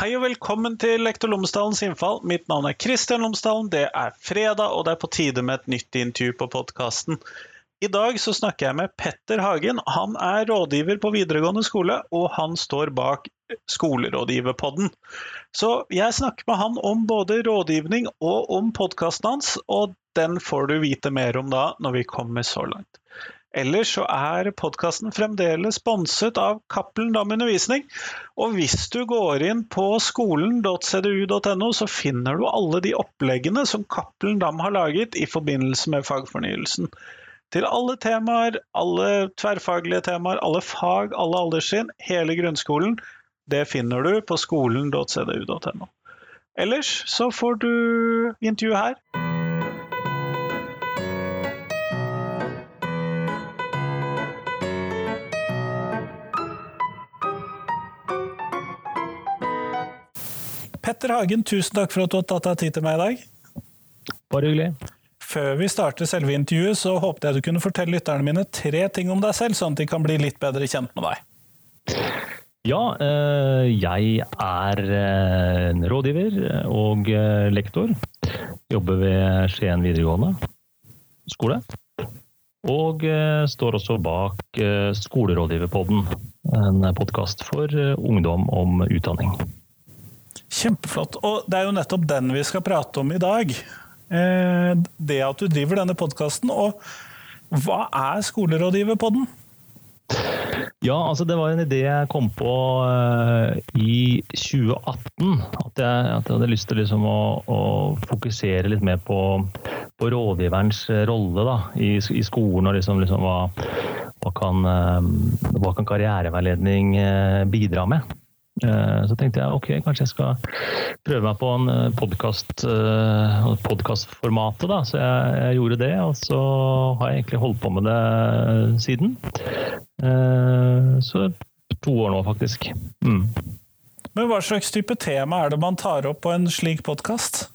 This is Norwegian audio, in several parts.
Hei og velkommen til Lektor Lomsdalens innfall. Mitt navn er Kristian Lomsdalen. Det er fredag, og det er på tide med et nytt intervju på podkasten. I dag så snakker jeg med Petter Hagen. Han er rådgiver på videregående skole, og han står bak Skolerådgiverpodden. Så jeg snakker med han om både rådgivning og om podkasten hans, og den får du vite mer om da når vi kommer så langt. Ellers så er podkasten fremdeles sponset av Cappelen Dam Undervisning. Og hvis du går inn på skolen.cdu.no, så finner du alle de oppleggene som Cappelen Dam har laget i forbindelse med fagfornyelsen. Til alle temaer, alle tverrfaglige temaer, alle fag, alle alderstrinn, hele grunnskolen. Det finner du på skolen.cdu.no. Ellers så får du intervju her. Petter Hagen, tusen takk for at du har tatt deg tid til meg i dag. Bare hyggelig. Før vi starter selve intervjuet, så håpet jeg du kunne fortelle lytterne mine tre ting om deg selv, sånn at de kan bli litt bedre kjent med deg. Ja, eh, jeg er eh, en rådgiver og eh, lektor. Jobber ved Skien videregående skole. Og står også bak Skolerådgiverpodden, en podkast for ungdom om utdanning. Kjempeflott. Og det er jo nettopp den vi skal prate om i dag. Eh, det at du driver denne podkasten. Og hva er Skolerådgiverpodden? Ja, altså det var en idé jeg kom på uh, i 2018. At jeg, at jeg, hadde lyst til liksom å, å, fokusere litt mer på, på rådgiverens rolle da, i, i, skolen. Og liksom, liksom hva, hva, kan, uh, hva, kan, karriereveiledning bidra med? Eh, så tenkte jeg ok, kanskje jeg skal prøve meg på en eh, podkast, eh, podkastformatet. Så jeg, jeg, gjorde det, og så har jeg egentlig holdt på med det siden. Så to år nå, faktisk. Mm. Men hva slags type tema er det man tar opp på en slik podkast?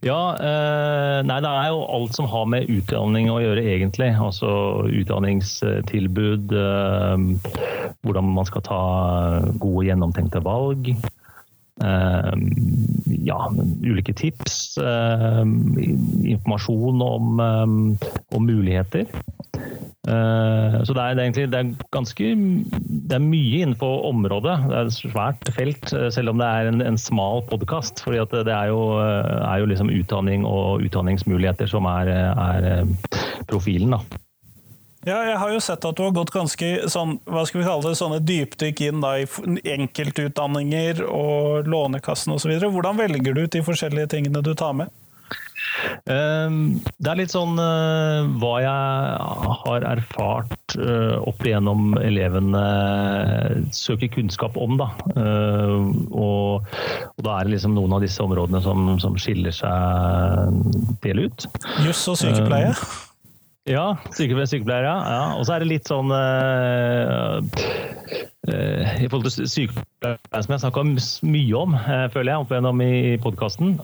Ja, eh, nei det er jo alt som har med utdanning å gjøre, egentlig. Altså utdanningstilbud, eh, hvordan man skal ta gode, gjennomtenkte valg. Eh, ja, ulike tips. Eh, informasjon om, eh, om muligheter. Så det er, det er, egentlig det er ganske Det er mye innenfor området. Det er et svært felt, selv om det er en, en smal podkast. For det er jo, er jo liksom utdanning og utdanningsmuligheter som er, er profilen. da. Ja, jeg har jo sett at du har gått ganske sånn, hva skal vi kalle det, sånne dypdykk inn da, i enkeltutdanninger og Lånekassen osv. Hvordan velger du ut de forskjellige tingene du tar med? Ehm, det er litt sånn eh, hva jeg har erfart eh, opp igjennom elevene søker kunnskap om. Da. Og, og, da er det liksom noen av disse områdene som, som skiller seg del ut. Juss og sykepleie? Ehm, ja, sykepleiere. sykepleiere ja. Og så er det litt sånn uh, uh, I forhold til sykepleiere, som jeg snakka mye om, uh, føler jeg, opp igjennom i podkasten,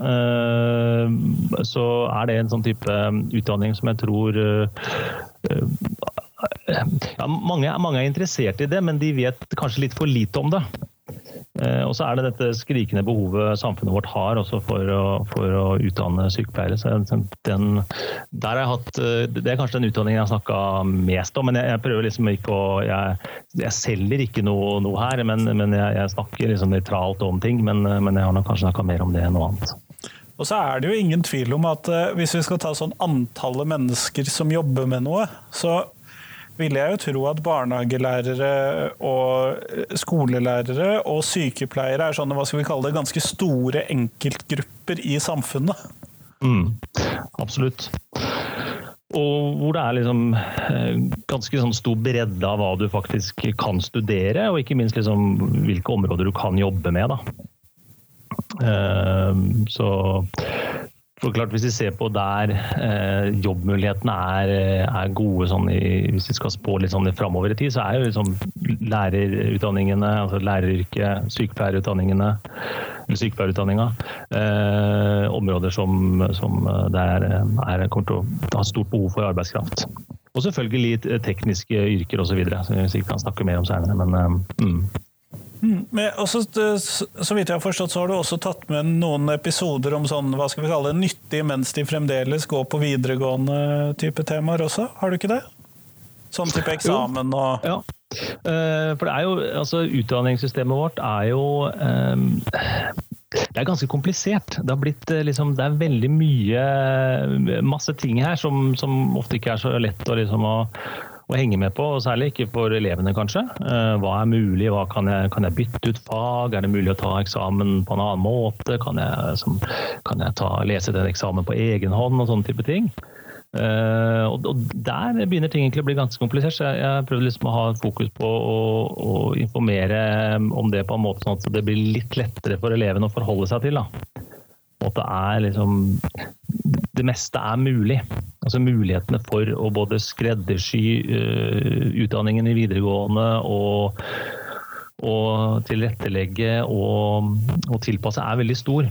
så er det en sånn type utdanning som jeg tror ja, mange, mange er interessert i det, men de vet kanskje litt for lite om det. Eh, og så er det dette skrikende behovet samfunnet vårt har for å, for, å, utdanne sykepleiere. Så den, hatt, eh, det er kanskje den utdanningen jeg har snakka mest om. Men jeg, jeg, prøver liksom ikke å Jeg, jeg selger ikke noe, noe her, men, men jeg, jeg, snakker liksom nøytralt om ting. Men, men jeg har nok kanskje snakka mer om det enn noe annet. Og så er det jo ingen tvil om at uh, hvis vi skal ta sånn antallet mennesker som jobber med noe, så ville jeg jo tro at barnehagelærere og skolelærere og sykepleiere er sånne hva skal vi kalle det, ganske store enkeltgrupper i samfunnet. Mm, absolutt. Og hvor det er liksom eh, ganske sånn stor bredde av hva du faktisk kan studere, og ikke minst liksom hvilke områder du kan jobbe med. Da. Uh, så for klart, Hvis vi ser på der eh, jobbmulighetene er, er gode, sånn i, hvis vi skal spå litt sånn framover i tid, så er jo liksom lærerutdanningene, altså læreryrket, sykepleierutdanningene, eller sykepleierutdanninga, eh, områder som, som der er, er, kommer til å ha stort behov for arbeidskraft. Og selvfølgelig litt tekniske yrker osv., som vi sikkert kan snakke mer om senere. Men, eh, mm. Mm. Men også, så vidt jeg har forstått, så har du også tatt med noen episoder om sånn, hva skal vi kalle det, nyttig mens de fremdeles går på videregående type temaer også, har du ikke det? Sånn type eksamen og Ja. Eh, for det er jo, altså Utdanningssystemet vårt er jo um, det er ganske komplisert. Det, blitt, eh, liksom, det er veldig mye masse ting her som, som ofte ikke er så lett å, liksom, å å henge med på, særlig ikke for elevene, kanskje. Eh, hva er mulig, hva kan jeg, kan jeg bytte ut fag, er det mulig å ta eksamen på en annen måte, kan jeg, som, kan jeg ta, lese den eksamen på egen hånd og sånne type ting. Uh, og, Der begynner ting egentlig å bli ganske komplisert. så Jeg, jeg prøvde liksom å ha fokus på å, å, informere om det på en måte sånn at det blir litt lettere for elevene å forholde seg til. Da. Det er liksom Det meste er mulig. Altså Mulighetene for å både skreddersy uh, utdanningen i videregående og, og tilrettelegge og, og, tilpasse er veldig stor.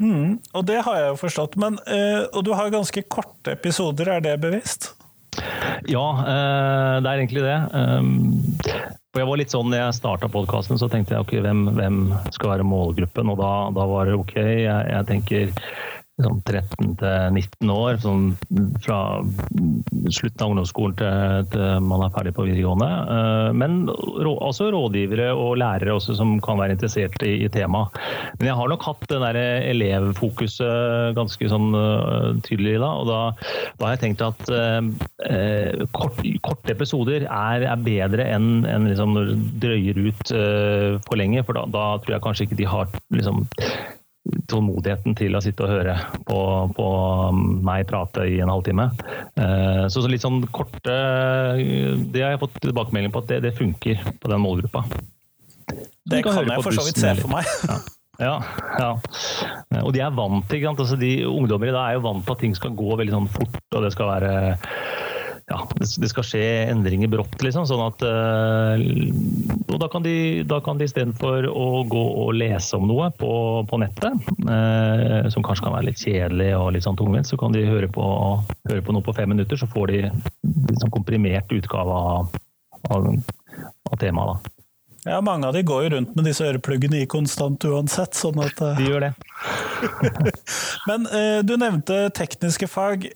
Mm, og det har jeg jo forstått. Men, uh, og du har ganske korte episoder, er det bevisst? Ja, uh, det er egentlig det. For jeg var litt sånn, jeg starta podkasten, så tenkte jeg ok, hvem, hvem, skal være målgruppen? Og da, da var det ok. Jeg, jeg tenker sånn 13 til 19 år, sånn fra slutten av ungdomsskolen til, til, man er ferdig på videregående. Eh, men også rådgivere og lærere også som kan være interessert i, i temaet. Men jeg har nok hatt det der elevfokuset ganske sånn eh, tydelig da, og da, da har jeg tenkt at eh, kort, korte episoder er, er bedre enn en liksom drøyer ut eh, for lenge, for da, da, tror jeg kanskje ikke de har liksom tålmodigheten til å sitte og høre på, på meg prate i en halvtime. Eh, så, så litt sånn korte Det har jeg fått tilbakemelding på at det, det funker på den målgruppa. Det kan jeg for så vidt se for meg. Ja. Ja, ja, Og de er vant til altså de Ungdommer i dag er jo vant til at ting skal gå veldig sånn fort, og det skal være ja, det skal skje endringer brått, liksom. Sånn at uh, Og da kan de, da kan de istedenfor å gå og lese om noe på, på nettet, uh, som kanskje kan være litt kjedelig og litt sånn tungvint, så kan de høre på, høre på, noe på fem minutter, så får de liksom komprimert utgave av, av, av temaet. da. Ja, mange av de går jo rundt med disse ørepluggene i konstant uansett, sånn at uh... De gjør det. Men du nevnte tekniske fag.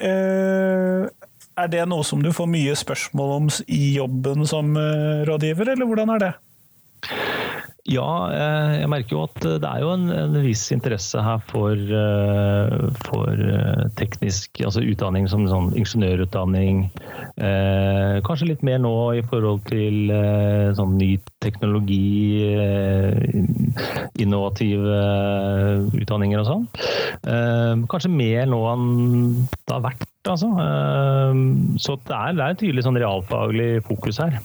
Er det noe som du får mye spørsmål om i jobben som eh, rådgiver, eller hvordan er det? Ja, eh, jeg merker jo at det er jo en, en viss interesse her for, eh, for teknisk altså utdanning som sånn ingeniørutdanning. Eh, kanskje litt mer nå i forhold til eh, sånn ny teknologi, eh, innovative utdanninger og sånn. kanskje mer nå enn det har vært altså. Så det er, det er et tydelig sånn realfaglig fokus her.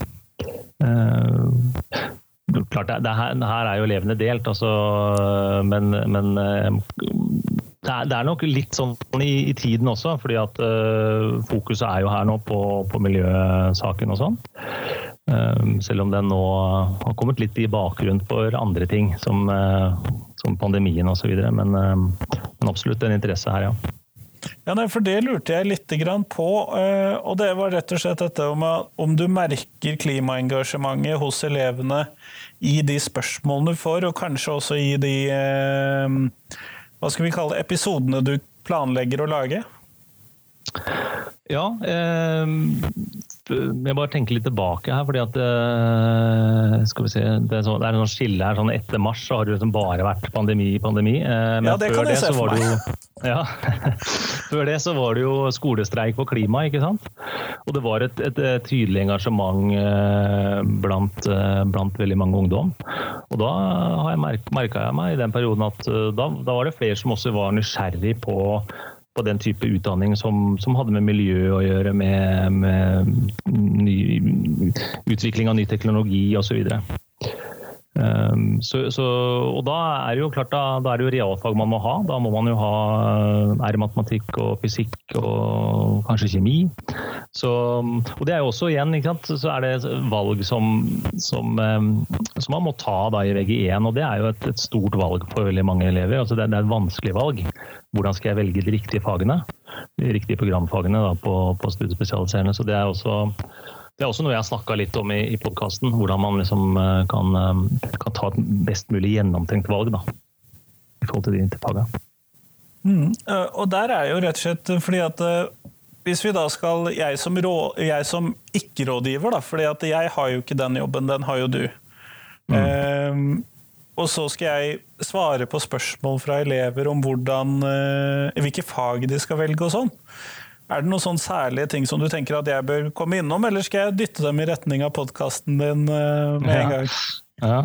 Klart, det, det her, her, er jo elevene delt, altså, men, men ehm, det, er, det er, nok litt sånn i, i tiden også, fordi at uh, fokuset er jo her nå på, på miljøsaken og sånn. Uh, selv om den nå har kommet litt i bakgrunnen for andre ting, som, uh, som pandemien osv. Men, men absolutt en interesse her, ja. Ja, nei, for Det lurte jeg litt på. Eh, og Det var rett og slett dette om, om du merker klimaengasjementet hos elevene i de spørsmålene du får, og kanskje også i de eh, hva skal vi kalle episodene du planlegger å lage? Ja, eh, jeg bare tenker litt tilbake her, fordi at eh, skal vi se, det er, sånn, det er en sånn skille her. sånn Etter mars så har det liksom bare vært pandemi, pandemi. Eh, men ja, det kan jeg se for meg. Jo, ja, før det så var det jo skolestreik på klima, ikke sant. Og det var et, et, et tydelig engasjement eh, blant, blant, veldig mange ungdom. Og da har jeg merka jeg meg i den perioden at da, da var det flere som også var nysgjerrig på på den type utdanning som, som hadde med miljø å gjøre, med, med ny, utvikling av ny teknologi osv. Um, så, så, og da er det jo klart, da, da, er det jo realfag man må ha. Da må man jo ha R-matematikk og fysikk og kanskje kjemi. Så, og det er jo også igjen, ikke sant, så er det valg som, som, um, som man må ta da i VG1. Og det er jo et, et stort valg for veldig mange elever. Altså det, det, er et vanskelig valg. Hvordan skal jeg velge de riktige fagene? De riktige programfagene da, på, på studiespesialiserende. Så det er også Det er også noe jeg har snakka litt om i, i podkasten. Hvordan man liksom kan, kan, ta et best mulig gjennomtenkt valg da, i forhold til de fagene. Mm. Og der er jo rett og slett fordi at hvis vi da skal Jeg som, som ikke-rådgiver, da, fordi at jeg har jo ikke den jobben, den har jo du. Mm. Um, og så skal jeg svare på spørsmål fra elever om hvordan, uh, hvilke fag de skal velge og sånn. Er det noen sånn særlige ting som du tenker at jeg bør komme innom, eller skal jeg dytte dem i retning av podkasten din uh, med en gang? Ja.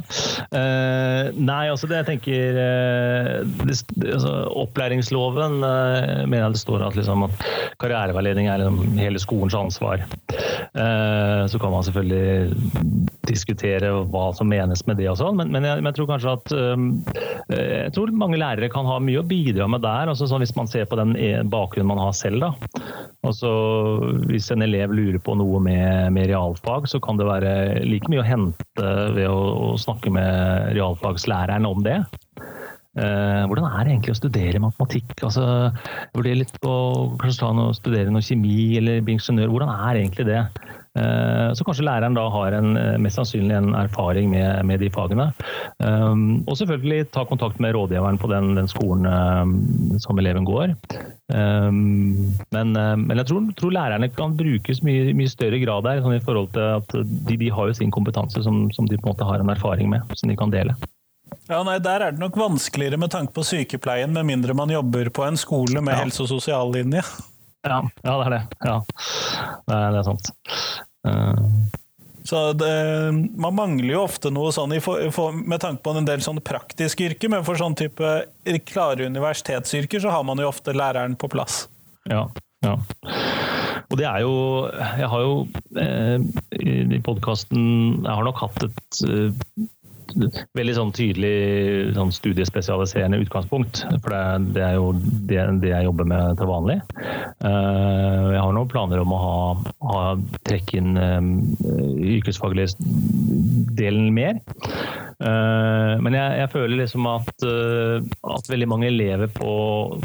Uh, nei, altså det jeg tenker uh, det, altså, Opplæringsloven uh, mener jeg det står at, liksom, at karriereveiledning er liksom, hele skolens ansvar. så kan man selvfølgelig diskutere hva som menes med det og sånn, men, men, men, jeg, tror kanskje at Jeg tror mange lærere kan ha mye å bidra med der, altså, sånn, hvis man ser på den e, bakgrunnen man har selv. da. Altså, hvis en elev lurer på noe med, med realfag, så kan det være like mye å hente ved å å snakke med realfagslæreren om det. Eh, hvordan er det egentlig å studere matematikk? Altså, jeg vurderer litt på å studere noe kjemi eller bli ingeniør. Hvordan er egentlig det? Eh, så kanskje læreren da har en, eh, mest sannsynlig en erfaring med, med de fagene. Um, og selvfølgelig ta kontakt med rådgiveren på den, den skolen um, som eleven går. Um, men, men, jeg tror, tror, lærerne kan brukes mye, mye større grad der, sånn i forhold til at de, de har jo sin kompetanse som, som, de på en måte har en erfaring med, som de kan dele. Ja, nei, Der er det nok vanskeligere med tanke på sykepleien, med mindre man jobber på en skole med ja. helse- og sosiallinje. Ja, ja, det er det. Ja. Det, er, det er sant. Uh. Så det, Man mangler jo ofte noe sånn for, med tanke på en del sånne praktiske yrker, men for sånn type klare universitetsyrker så har man jo ofte læreren på plass. Ja, ja. Og det er jo Jeg har jo eh, i podkasten Jeg har nok hatt et eh, veldig sånn tydelig sånn studiespesialiserende utgangspunkt. For det, det er jo det, det, jeg jobber med til vanlig. Uh, jeg har noen planer om å ha, ha trekke inn um, yrkesfaglig delen mer. Uh, men jeg, jeg, føler liksom at, uh, at, veldig mange elever på,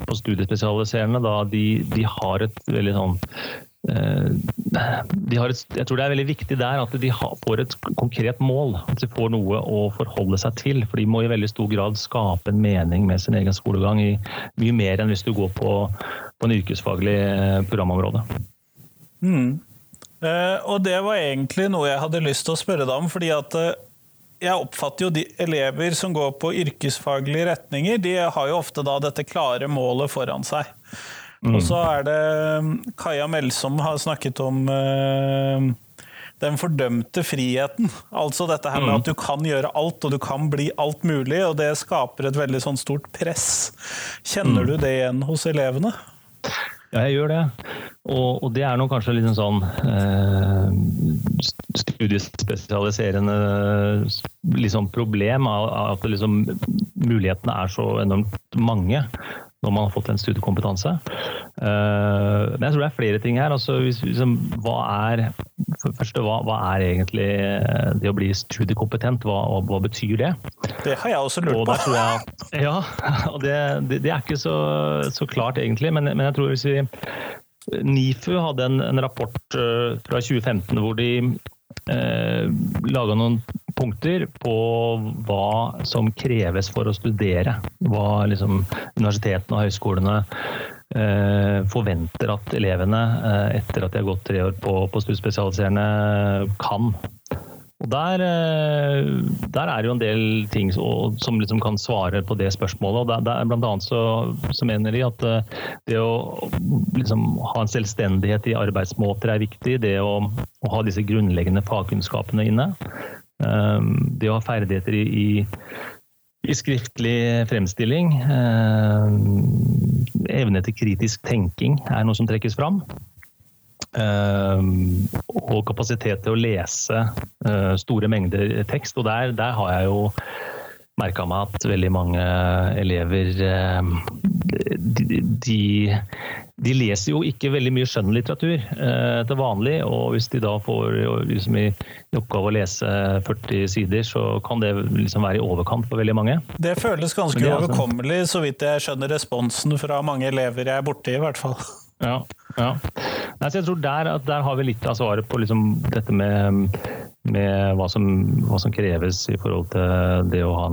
på studiespesialiserende da, de, de har et veldig sånn Eh, et, jeg tror det er veldig viktig der at de får et konkret mål. At de får noe å forholde seg til. For de må i veldig stor grad skape en mening med sin egen skolegang. i Mye mer enn hvis du går på, på en yrkesfaglig eh, programområde. Mm. Eh, og det var egentlig noe jeg hadde lyst til å spørre deg om. fordi at eh, jeg oppfatter jo de elever som går på yrkesfaglige retninger, de har jo ofte da dette klare målet foran seg. Mm. Og så er det um, Kaja Melsom har snakket om uh, den fordømte friheten. Altså dette her med mm. at du kan gjøre alt, og du kan bli alt mulig, og det skaper et veldig sånn stort press. Kjenner mm. du det igjen hos elevene? Ja, jeg gjør det. Og, og det er nok kanskje litt sånn eh, studiespesialiserende liksom problem, at liksom, mulighetene er så enormt mange når man har fått en studiekompetanse. Uh, men jeg tror det er flere ting her. Altså, liksom, hva, er, første, hva, hva, er egentlig eh, det å bli studiekompetent? Hva, hva betyr det? Det har jeg også lurt på. Jeg, ja, og det, det, det, er ikke så, så klart egentlig, men, men, jeg tror hvis vi NIFU hadde en, en rapport uh, fra 2015 hvor de uh, laga noen punkter på hva som kreves for å studere. Hva liksom, universitetene og høyskolene eh, forventer at elevene, eh, etter at de har gått tre år på, på studiespesialiserende, kan. Og der, eh, der, er jo en del ting som liksom kan svare på det spørsmålet. og der, der Blant annet så, så, mener de at det å liksom ha en selvstendighet i arbeidsmåter er viktig. Det å, å ha disse grunnleggende fagkunnskapene inne. Ehm, det å ha ferdigheter i, i, i skriftlig fremstilling, ehm, evne til kritisk tenking er noe som trekkes fram. Ehm, og kapasitet til å lese eh, store mengder tekst. Og der, der har jeg jo merka meg at veldig mange elever de, de, de, leser jo ikke veldig mye skjønnlitteratur eh, til vanlig. Og hvis de da får liksom, i, i oppgave å lese 40 sider, så kan det liksom være i overkant for veldig mange. Det føles ganske det, altså- overkommelig, så vidt jeg skjønner responsen fra mange elever jeg er borti, i hvert fall. Ja, Ja. Nei, jeg tror der, der, har vi litt av svaret på liksom dette med, med hva, som, hva, som, kreves i forhold til det å ha,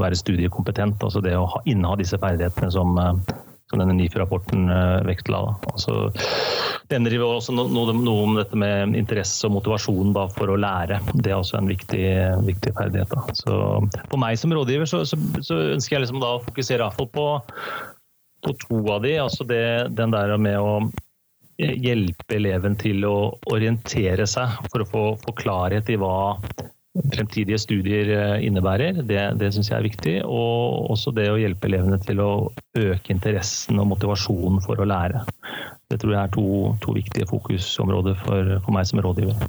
være studiekompetent. Altså det å ha, inneha disse ferdighetene som, som denne NIFU-rapporten vektla. Altså, det endrer også noe, noe, om dette med interesse og motivasjon da, for å lære. Det er også en viktig, viktig ferdighet. Da. Så for meg som rådgiver så, så, så ønsker jeg liksom da å fokusere på på to av de, altså det, den der med å hjelpe eleven til å orientere seg for å få, få klarhet i hva fremtidige studier eh, innebærer. Det, det syns jeg er viktig. Og også det å hjelpe elevene til å øke interessen og motivasjonen for å lære. Det tror jeg er to, to viktige fokusområder for, for meg som rådgiver.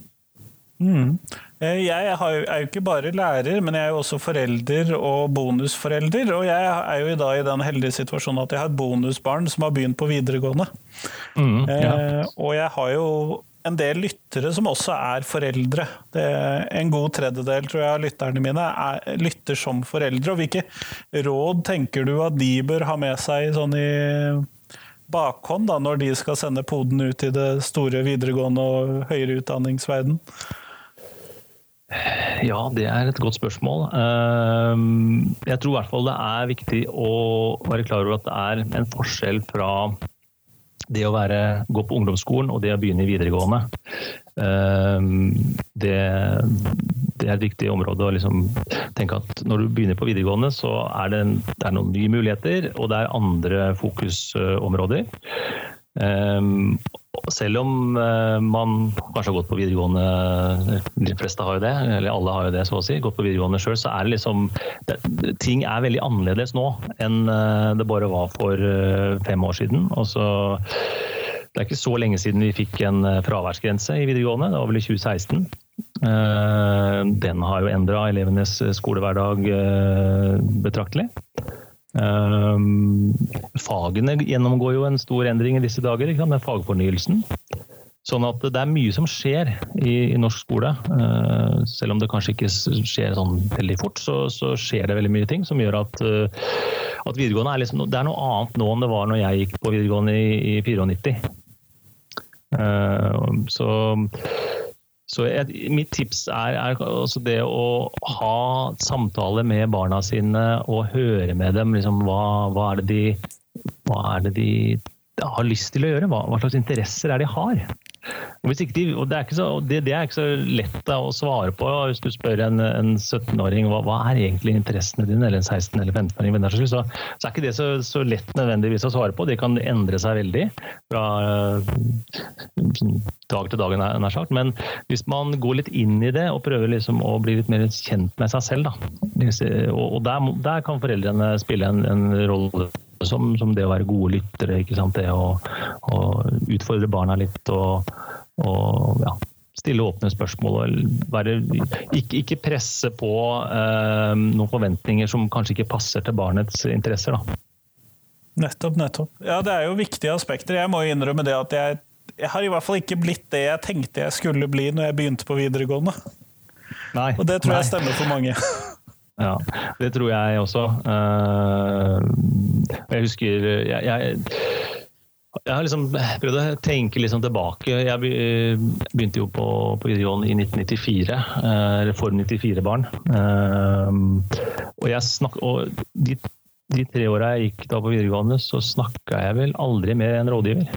Mm. Eh, jeg er jo ikke bare lærer, men jeg er jo også forelder og bonusforelder. Og jeg er jo i dag i den heldige situasjonen at jeg har et bonusbarn som har begynt på videregående. Mm, ja. eh, og jeg har jo en del lyttere som også er foreldre. Er en god tredjedel tror jeg, av lytterne mine er, lytter som foreldre. Og hvilke råd tenker du at de bør ha med seg sånn i bakhånd da, når de skal sende poden ut i det store videregående og høyere utdanningsverden? Ja, det er et godt spørsmål. Ehm, jeg tror i hvert fall det er viktig å være klar over at det er en forskjell fra det å være, gå på ungdomsskolen og det å begynne i videregående. Ehm, det, det er et viktig område å liksom tenke at når du begynner på videregående, så er det, en, det er noen nye muligheter, og det er andre fokusområder. Ehm, selv om eh, man kanskje har gått på videregående, eh, de fleste har jo det, eller alle har jo det, så å si, gått på videregående sjøl, så er det liksom det, Ting er veldig annerledes nå enn eh, det bare var for fem år siden. Og så det er ikke så lenge siden vi fikk en fraværsgrense i videregående, det var vel i 2016. Den har jo endra elevenes skolehverdag betraktelig. Um, fagene gjennomgår jo en stor endring i disse dager, med fagfornyelsen. Sånn at det er mye som skjer i, i norsk skole. Uh, selv om det kanskje ikke skjer sånn veldig fort, så, så skjer det veldig mye ting som gjør at, uh, at videregående er, liksom, det er noe annet nå enn det var når jeg gikk på videregående i, i 94. Uh, så så jeg, mitt tips er, er det å ha samtale med barna sine og høre med dem liksom, hva, hva, er de, hva, er det de, har lyst til å gjøre. Hva, hva slags interesser er de har. De, det, er så, det, det, er ikke så lett å svare på hvis du spør en, en 17-åring hva, hva, er egentlig interessene dine, eller en 16- eller 15-åring, så, så, er ikke det så, så, lett nødvendigvis å svare på. Det kan endre seg veldig fra uh, dag til dag, nær sagt. Men hvis man går litt inn i det og prøver liksom å bli litt mer kjent med seg selv, da. og, og der, der, kan foreldrene spille en, en rolle som, som, det å være gode lyttere. ikke sant? Det å, å utfordre barna litt og, og ja, stille åpne spørsmål. og være, ikke, ikke, presse på eh, noen forventninger som kanskje ikke passer til barnets interesser. Da. Nettopp, nettopp. Ja, det er jo viktige aspekter. Jeg må jo innrømme det at jeg, jeg har i hvert fall ikke blitt det jeg tenkte jeg skulle bli når jeg begynte på videregående. Nei, og det tror jeg stemmer for mange. Ja, det tror jeg også. Eh, jeg husker jeg, jeg, jeg har liksom prøvd å tenke liksom tilbake. Jeg begynte jo på, på videregående i 1994. Eh, Reform 94-barn. Eh, og, og de, de, tre åra jeg gikk da på videregående, så snakka jeg vel aldri med en rådgiver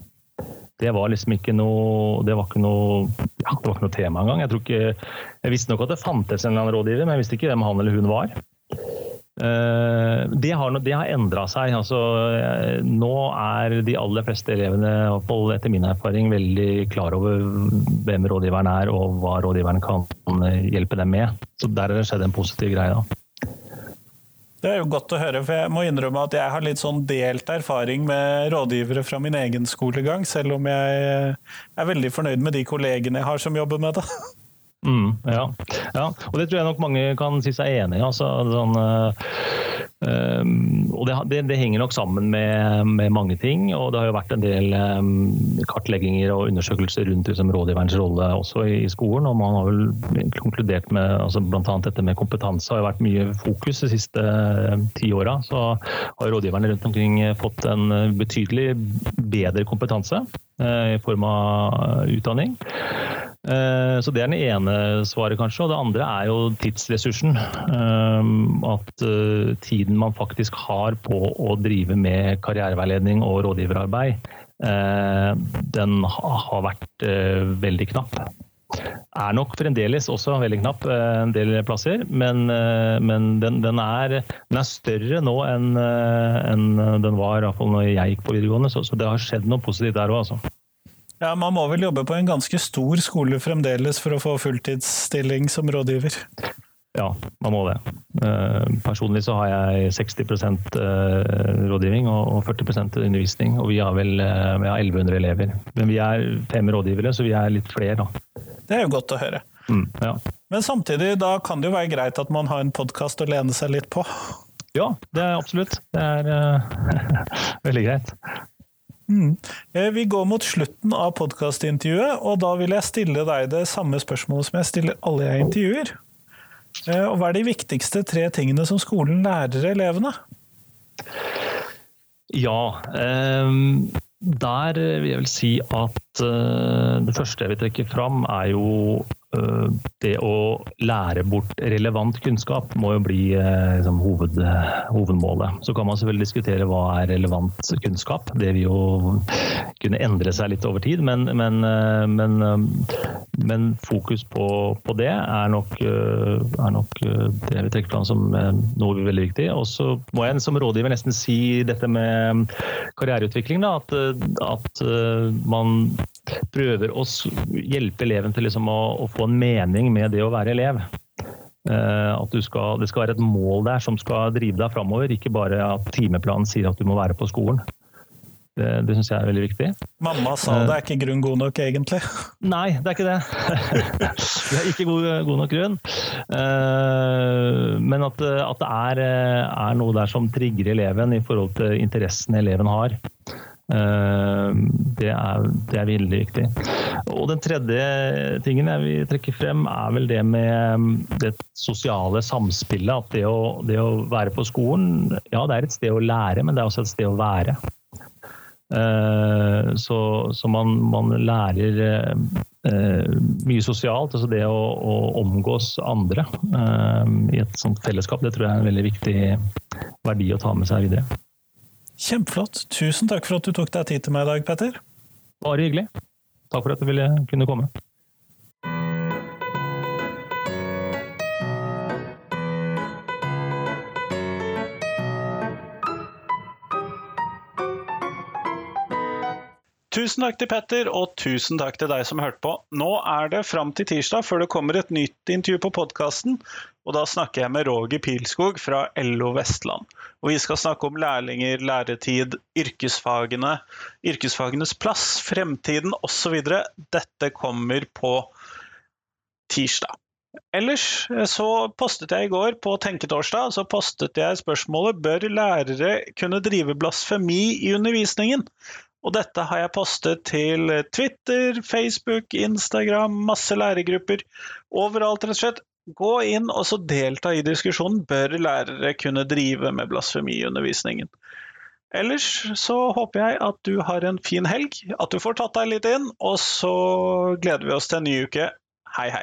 det var liksom ikke noe Det var ikke noe, ja, det var ikke noe tema engang. Jeg, tror ikke, jeg visste nok at det fantes en eller annen rådgiver, men jeg visste ikke hvem han eller hun var. Eh, det har, det har endra seg. Altså, eh, nå er de aller fleste elevene, etter min erfaring, veldig klar over hvem rådgiveren er og hva rådgiveren kan hjelpe dem med. Så der har det skjedd en positiv greie. da. Det er jo godt å høre, for jeg må innrømme at jeg har litt sånn delt erfaring med rådgivere fra min egen skolegang, selv om jeg er veldig fornøyd med de kollegene jeg har som jobber med det. Mm, ja. ja. og det tror jeg nok mange kan si seg enig i. Altså, sånn, øh, og det, det, henger nok sammen med, med, mange ting. og Det har jo vært en del øh, kartlegginger og undersøkelser rundt liksom, rådgiverens rolle også i, i, skolen. og Man har vel konkludert med altså, bl.a. dette med kompetanse har jo vært mye fokus de siste uh, ti åra. Så har rådgiverne rundt omkring fått en betydelig bedre kompetanse. i form av utdanning. Så Det er den ene svaret, kanskje. Og det andre er jo tidsressursen. At tiden man faktisk har på å drive med karriereveiledning og rådgiverarbeid, den har vært veldig knapp er nok fremdeles også veldig knapp eh, en del plasser, men, eh, men den, den, er, den, er, større nå enn enn den var iallfall når jeg gikk på videregående, så, så det har skjedd noe positivt der òg, altså. Ja, Man må vel jobbe på en ganske stor skole fremdeles for å få fulltidsstilling som rådgiver? Ja, man må det. Personlig så har jeg 60% rådgivning og 40% undervisning. Og vi har vel vi har 1100 elever. Men vi er fem rådgivere, så vi er litt flere, da. Det er jo godt å høre. Mm, ja. Men samtidig, da kan det jo være greit at man har en podkast å lene seg litt på? Ja, det er absolutt. Det er uh, veldig greit. Mm. Eh, vi går mot slutten av podkastintervjuet, og da vil jeg stille deg det samme spørsmålet som jeg stiller alle jeg intervjuer. Eh, og hva er de viktigste tre tingene som skolen lærer elevene? Ja, um, der vil jeg vel si at uh, det første jeg vil trekke fram, er jo det å lære bort relevant kunnskap må jo bli uh, liksom, hoved, hovedmålet. Så kan man selvfølgelig diskutere hva er relevant kunnskap. Det vil jo kunne endre seg litt over tid, men, men, men, men fokus på, på, det er nok, er nok det vi trekker trekke fram som noe veldig viktig. Og så må jeg som rådgiver nesten si dette med karriereutvikling. Da, at at man prøver å hjelpe eleven til liksom å, å, få en mening med det å være elev. Uh, at skal, det skal være et mål der som skal drive deg framover, ikke bare at timeplanen sier at du må være på skolen. Det, det syns jeg er veldig viktig. Mamma sa det er ikke grunn god nok, egentlig. Nei, det er ikke det. det er ikke god, god nok grunn. Uh, men at, at det er, er, noe der som trigger eleven i forhold til interessen eleven har. Eh, det er, det er, veldig viktig. Og Den tredje tingen jeg vil trekke frem, er vel det med mm, det sosiale samspillet. At det å, det å være på skolen, ja det er et sted å lære, men det er også et sted å være. Eh, så, så man, man, lærer eh, mye sosialt. altså Det å, å omgås andre i et sånt fellesskap, det tror jeg er en veldig viktig verdi å ta med seg videre. Kjempeflott. Tusen takk for at du tok deg tid til meg i dag, Petter. Bare hyggelig. Takk for at du ville kunne komme. Tusen takk til Petter, og tusen takk til deg som hørte på. Nå er det fram til tirsdag før det kommer et nytt intervju på podkasten. Og da snakker jeg med Roger Pilskog fra LO Vestland. Og vi skal snakke om lærlinger, læretid, yrkesfagene, yrkesfagenes plass, fremtiden osv. Dette kommer på tirsdag. Ellers eh, så postet jeg i går på Tenketorsdag så postet jeg spørsmålet bør lærere kunne drive blasfemi i undervisningen. Og dette har jeg postet til Twitter, Facebook, Instagram, masse lærergrupper. Overalt, rett og slett. Gå inn og så delta i diskusjonen. Bør lærere kunne drive med blasfemiundervisningen? Ellers så håper jeg at du har en fin helg, at du får tatt deg litt inn, og så gleder vi oss til en ny uke. Hei, hei.